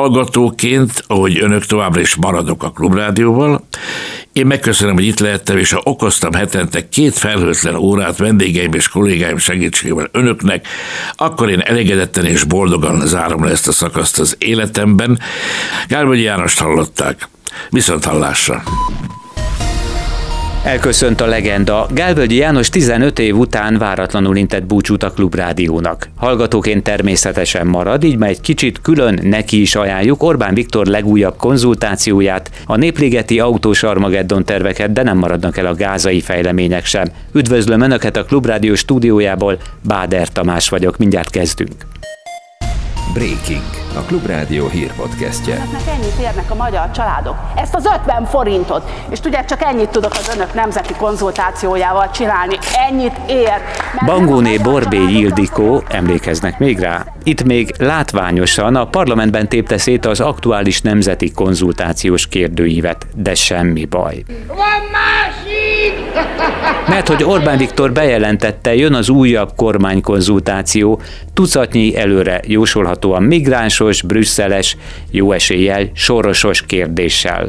Hallgatóként, ahogy önök továbbra is maradok a Klubrádióval, én megköszönöm, hogy itt lehettem, és ha okoztam hetente két felhőtlen órát vendégeim és kollégáim segítségével önöknek, akkor én elégedetten és boldogan zárom le ezt a szakaszt az életemben. Gálvagyi Jánost hallották. Viszont hallásra! Elköszönt a legenda. Gálvölgyi János 15 év után váratlanul intett búcsút a Klubrádiónak. Hallgatóként természetesen marad, így már egy kicsit külön neki is ajánljuk Orbán Viktor legújabb konzultációját, a népligeti autós Armageddon terveket, de nem maradnak el a gázai fejlemények sem. Üdvözlöm Önöket a Klubrádió stúdiójából, Báder Tamás vagyok, mindjárt kezdünk. Breaking, a Klubrádió hírpodcastje. Önöknek ennyit érnek a magyar családok. Ezt az 50 forintot. És tudják, csak ennyit tudok az önök nemzeti konzultációjával csinálni. Ennyit ér. Bangóné Borbé Ildikó, emlékeznek még rá? Itt még látványosan a parlamentben tépte szét az aktuális nemzeti konzultációs kérdőívet, de semmi baj. Van másik! Mert hogy Orbán Viktor bejelentette, jön az újabb kormánykonzultáció, tucatnyi előre jósolhatóan migránsos, brüsszeles, jó eséllyel sorosos kérdéssel.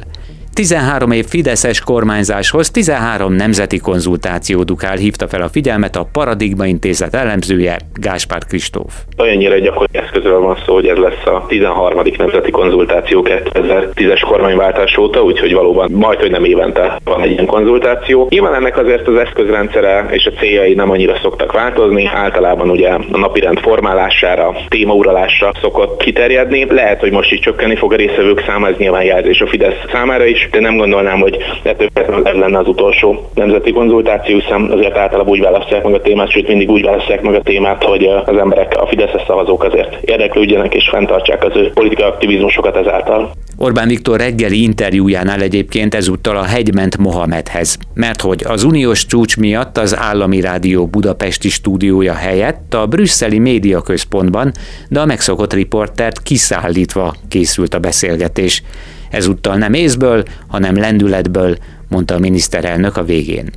13 év Fideszes kormányzáshoz 13 nemzeti konzultáció dukál hívta fel a figyelmet a Paradigma Intézet elemzője Gáspár Kristóf. Olyannyira gyakori eszközről van szó, hogy ez lesz a 13. nemzeti konzultáció 2010-es kormányváltás óta, úgyhogy valóban majd, hogy nem évente van egy ilyen konzultáció. Nyilván ennek azért az eszközrendszere és a céljai nem annyira szoktak változni, általában ugye a napirend formálására, témauralásra szokott kiterjedni. Lehet, hogy most is csökkenni fog a részvevők száma, ez nyilván jelzés a Fidesz számára is, de nem gondolnám, hogy ettől ez lenne az utolsó nemzeti konzultáció, hiszen azért általában úgy választják meg a témát, sőt mindig úgy választják meg a témát, hogy az emberek, a Fideszes szavazók azért érdeklődjenek és fenntartsák az ő politikai aktivizmusokat ezáltal. Orbán Viktor reggeli interjújánál egyébként ezúttal a hegyment Mohamedhez, mert hogy az uniós csúcs miatt az állami rádió budapesti stúdiója helyett a brüsszeli médiaközpontban, de a megszokott riportert kiszállítva készült a beszélgetés. Ezúttal nem észből, hanem lendületből, mondta a miniszterelnök a végén.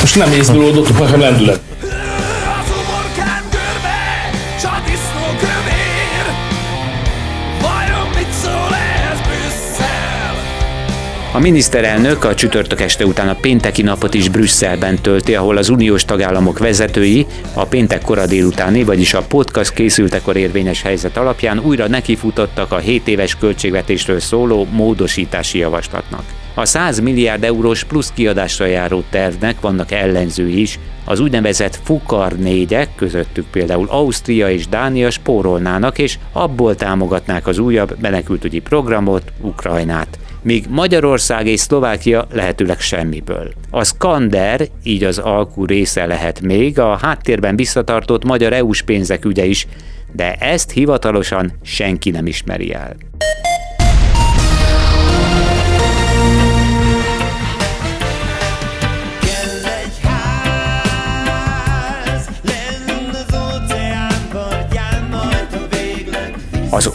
Most nem észből oldottuk, hanem lendület. A miniszterelnök a csütörtök este után a pénteki napot is Brüsszelben tölti, ahol az uniós tagállamok vezetői a péntek kora délutáni, vagyis a podcast készültekor érvényes helyzet alapján újra nekifutottak a 7 éves költségvetésről szóló módosítási javaslatnak. A 100 milliárd eurós plusz kiadásra járó tervnek vannak ellenzői is, az úgynevezett Fukar négyek, közöttük például Ausztria és Dánia spórolnának, és abból támogatnák az újabb menekültügyi programot, Ukrajnát míg Magyarország és Szlovákia lehetőleg semmiből. A Skander, így az alkú része lehet még, a háttérben visszatartott magyar EU-s pénzek ügye is, de ezt hivatalosan senki nem ismeri el.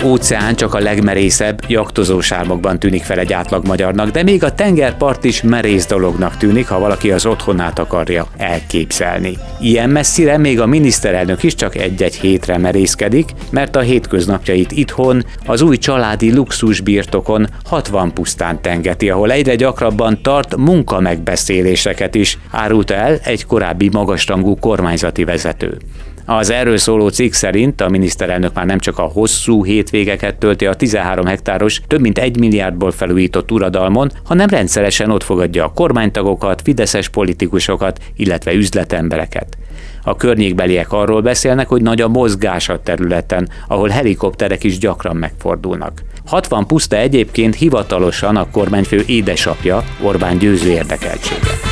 Óceán csak a legmerészebb, jaktozós álmokban tűnik fel egy átlag magyarnak, de még a tengerpart is merész dolognak tűnik, ha valaki az otthonát akarja elképzelni. Ilyen messzire még a miniszterelnök is csak egy-egy hétre merészkedik, mert a hétköznapjait itthon, az új családi luxusbirtokon 60 pusztán tengeti, ahol egyre gyakrabban tart munkamegbeszéléseket is, árulta el egy korábbi magasrangú kormányzati vezető. Az erről szóló cikk szerint a miniszterelnök már nem csak a hosszú hétvégeket tölti a 13 hektáros, több mint egy milliárdból felújított uradalmon, hanem rendszeresen ott fogadja a kormánytagokat, fideszes politikusokat, illetve üzletembereket. A környékbeliek arról beszélnek, hogy nagy a mozgás a területen, ahol helikopterek is gyakran megfordulnak. 60 puszta egyébként hivatalosan a kormányfő édesapja, Orbán győző érdekeltsége.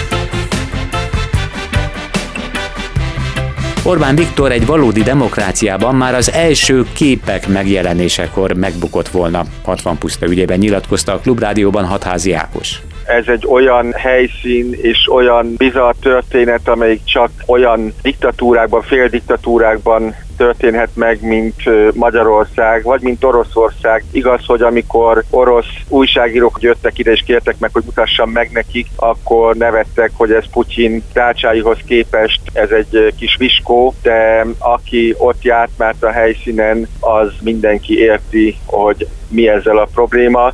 Orbán Viktor egy valódi demokráciában már az első képek megjelenésekor megbukott volna. 60 puszta ügyében nyilatkozta a Klubrádióban Hatházi Ákos ez egy olyan helyszín és olyan bizarr történet, amelyik csak olyan diktatúrákban, féldiktatúrákban történhet meg, mint Magyarország, vagy mint Oroszország. Igaz, hogy amikor orosz újságírók jöttek ide és kértek meg, hogy mutassam meg nekik, akkor nevettek, hogy ez Putyin tárcsáihoz képest ez egy kis viskó, de aki ott járt már a helyszínen, az mindenki érti, hogy mi ezzel a probléma.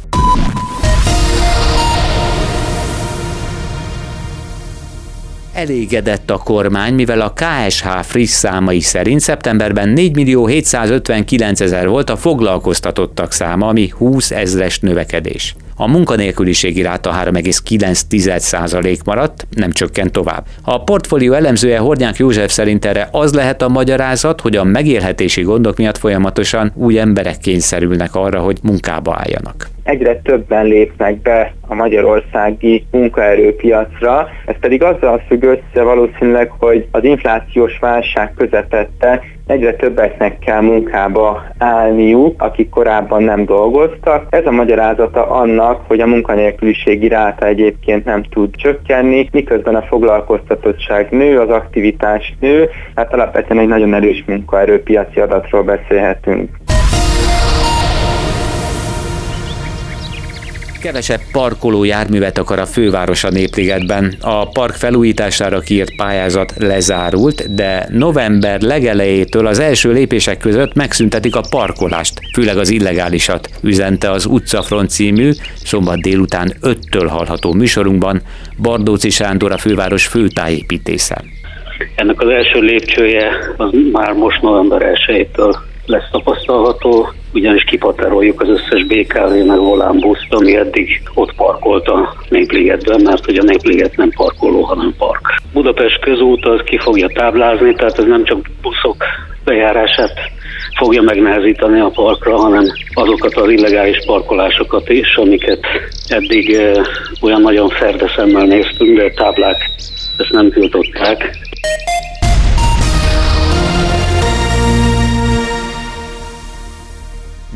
Elégedett a kormány, mivel a KSH friss számai szerint szeptemberben 4 millió 759 ezer volt a foglalkoztatottak száma, ami 20 ezres növekedés. A munkanélküliségi ráta 3,9% maradt, nem csökkent tovább. A portfólió elemzője Hornyák József szerint erre az lehet a magyarázat, hogy a megélhetési gondok miatt folyamatosan új emberek kényszerülnek arra, hogy munkába álljanak egyre többen lépnek be a magyarországi munkaerőpiacra. Ez pedig azzal függ össze valószínűleg, hogy az inflációs válság közepette egyre többeknek kell munkába állniuk, akik korábban nem dolgoztak. Ez a magyarázata annak, hogy a munkanélküliségi ráta egyébként nem tud csökkenni, miközben a foglalkoztatottság nő, az aktivitás nő, hát alapvetően egy nagyon erős munkaerőpiaci adatról beszélhetünk. Kevesebb parkoló járművet akar a főváros a Népligetben. A park felújítására kiírt pályázat lezárult, de november legelejétől az első lépések között megszüntetik a parkolást, főleg az illegálisat, üzente az Utcafront című, szombat délután 5-től hallható műsorunkban Bardóci Sándor a főváros főtájépítésze. Ennek az első lépcsője az már most november 1-től lesz tapasztalható, ugyanis kipateroljuk az összes BKV meg volánbuszt, ami eddig ott parkolt a Népligetben, mert hogy a Népliget nem parkoló, hanem park. Budapest közút az ki fogja táblázni, tehát ez nem csak buszok bejárását fogja megnehezíteni a parkra, hanem azokat az illegális parkolásokat is, amiket eddig eh, olyan nagyon ferde szemmel néztünk, de táblák ezt nem tiltották.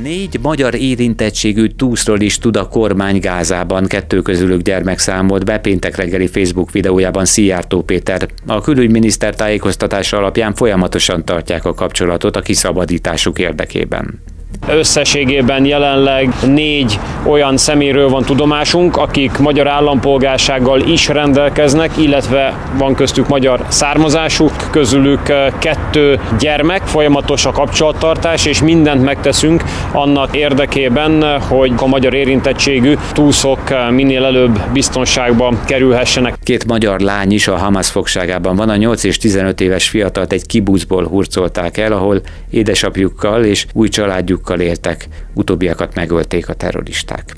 Négy magyar érintettségű túszról is tud a kormány Gázában, kettő közülük gyermek számolt be péntek reggeli Facebook videójában Szijjártó Péter. A külügyminiszter tájékoztatása alapján folyamatosan tartják a kapcsolatot a kiszabadításuk érdekében. Összességében jelenleg négy olyan szeméről van tudomásunk, akik magyar állampolgársággal is rendelkeznek, illetve van köztük magyar származásuk, közülük kettő gyermek, folyamatos a kapcsolattartás, és mindent megteszünk annak érdekében, hogy a magyar érintettségű túszok minél előbb biztonságba kerülhessenek. Két magyar lány is a Hamas fogságában van, a 8 és 15 éves fiatalt egy kibucból hurcolták el, ahol édesapjukkal és új családjukkal családokkal éltek, utóbbiakat megölték a terroristák.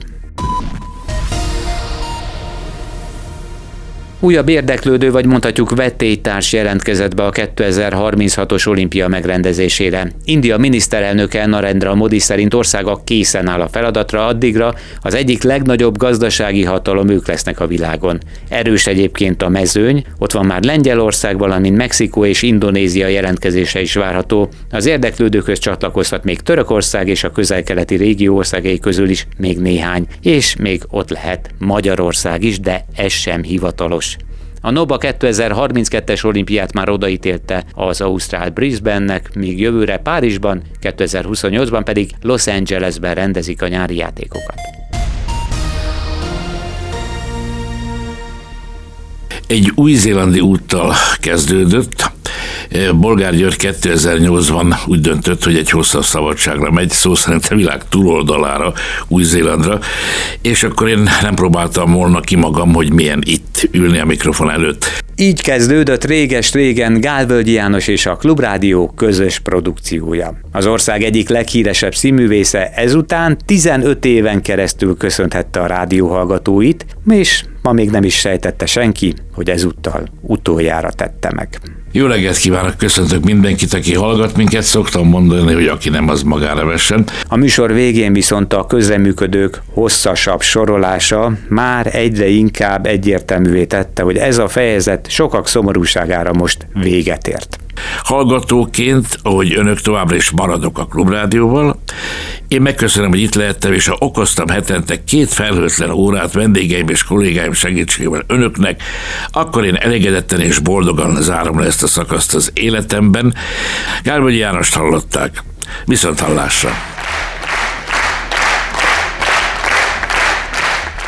Újabb érdeklődő, vagy mondhatjuk vetélytárs jelentkezett be a 2036-os olimpia megrendezésére. India miniszterelnöke Narendra Modi szerint országa készen áll a feladatra, addigra az egyik legnagyobb gazdasági hatalom ők lesznek a világon. Erős egyébként a mezőny, ott van már Lengyelország, valamint Mexikó és Indonézia jelentkezése is várható. Az érdeklődőkhöz csatlakozhat még Törökország és a közel-keleti régió országai közül is még néhány, és még ott lehet Magyarország is, de ez sem hivatalos. A NOBA 2032-es olimpiát már odaítélte az Ausztrál Brisbane-nek, míg jövőre Párizsban, 2028-ban pedig Los Angelesben rendezik a nyári játékokat. Egy új-zélandi úttal kezdődött, Bolgár György 2008-ban úgy döntött, hogy egy hosszabb szabadságra megy, szó szerint a világ túloldalára, Új-Zélandra, és akkor én nem próbáltam volna ki magam, hogy milyen itt ülni a mikrofon előtt. Így kezdődött réges-régen Gálvölgyi János és a Klubrádió közös produkciója. Az ország egyik leghíresebb színművésze ezután 15 éven keresztül köszönhette a rádió hallgatóit, és ma még nem is sejtette senki, hogy ezúttal utoljára tette meg. Jó reggelt kívánok, köszöntök mindenkit, aki hallgat minket. Szoktam mondani, hogy aki nem, az magára vessen. A műsor végén viszont a közleműködők hosszasabb sorolása már egyre inkább egyértelművé tette, hogy ez a fejezet sokak szomorúságára most véget ért. Hallgatóként, ahogy önök továbbra is maradok a Klubrádióval, én megköszönöm, hogy itt lehettem, és ha okoztam hetente két felhőtlen órát vendégeim és kollégáim segítségével önöknek, akkor én elégedetten és boldogan zárom le ezt a szakaszt az életemben. Gárbogyi Jánost hallották. Viszont hallásra!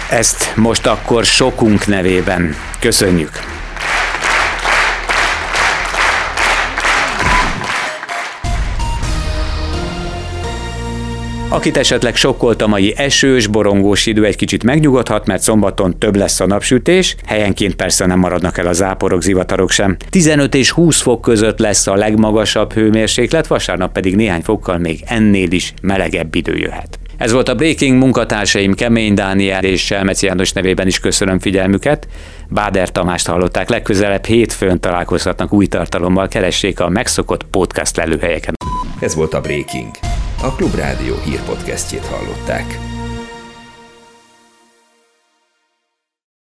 Ezt most akkor sokunk nevében köszönjük. Akit esetleg sokkolt a mai esős, borongós idő, egy kicsit megnyugodhat, mert szombaton több lesz a napsütés, helyenként persze nem maradnak el a záporok, zivatarok sem. 15 és 20 fok között lesz a legmagasabb hőmérséklet, vasárnap pedig néhány fokkal még ennél is melegebb idő jöhet. Ez volt a Breaking munkatársaim Kemény Dániel és Selmeci János nevében is köszönöm figyelmüket. Báder Tamást hallották, legközelebb hétfőn találkozhatnak új tartalommal, keressék a megszokott podcast lelőhelyeken. Ez volt a Breaking. A Klubrádió hírpodcastjét hallották.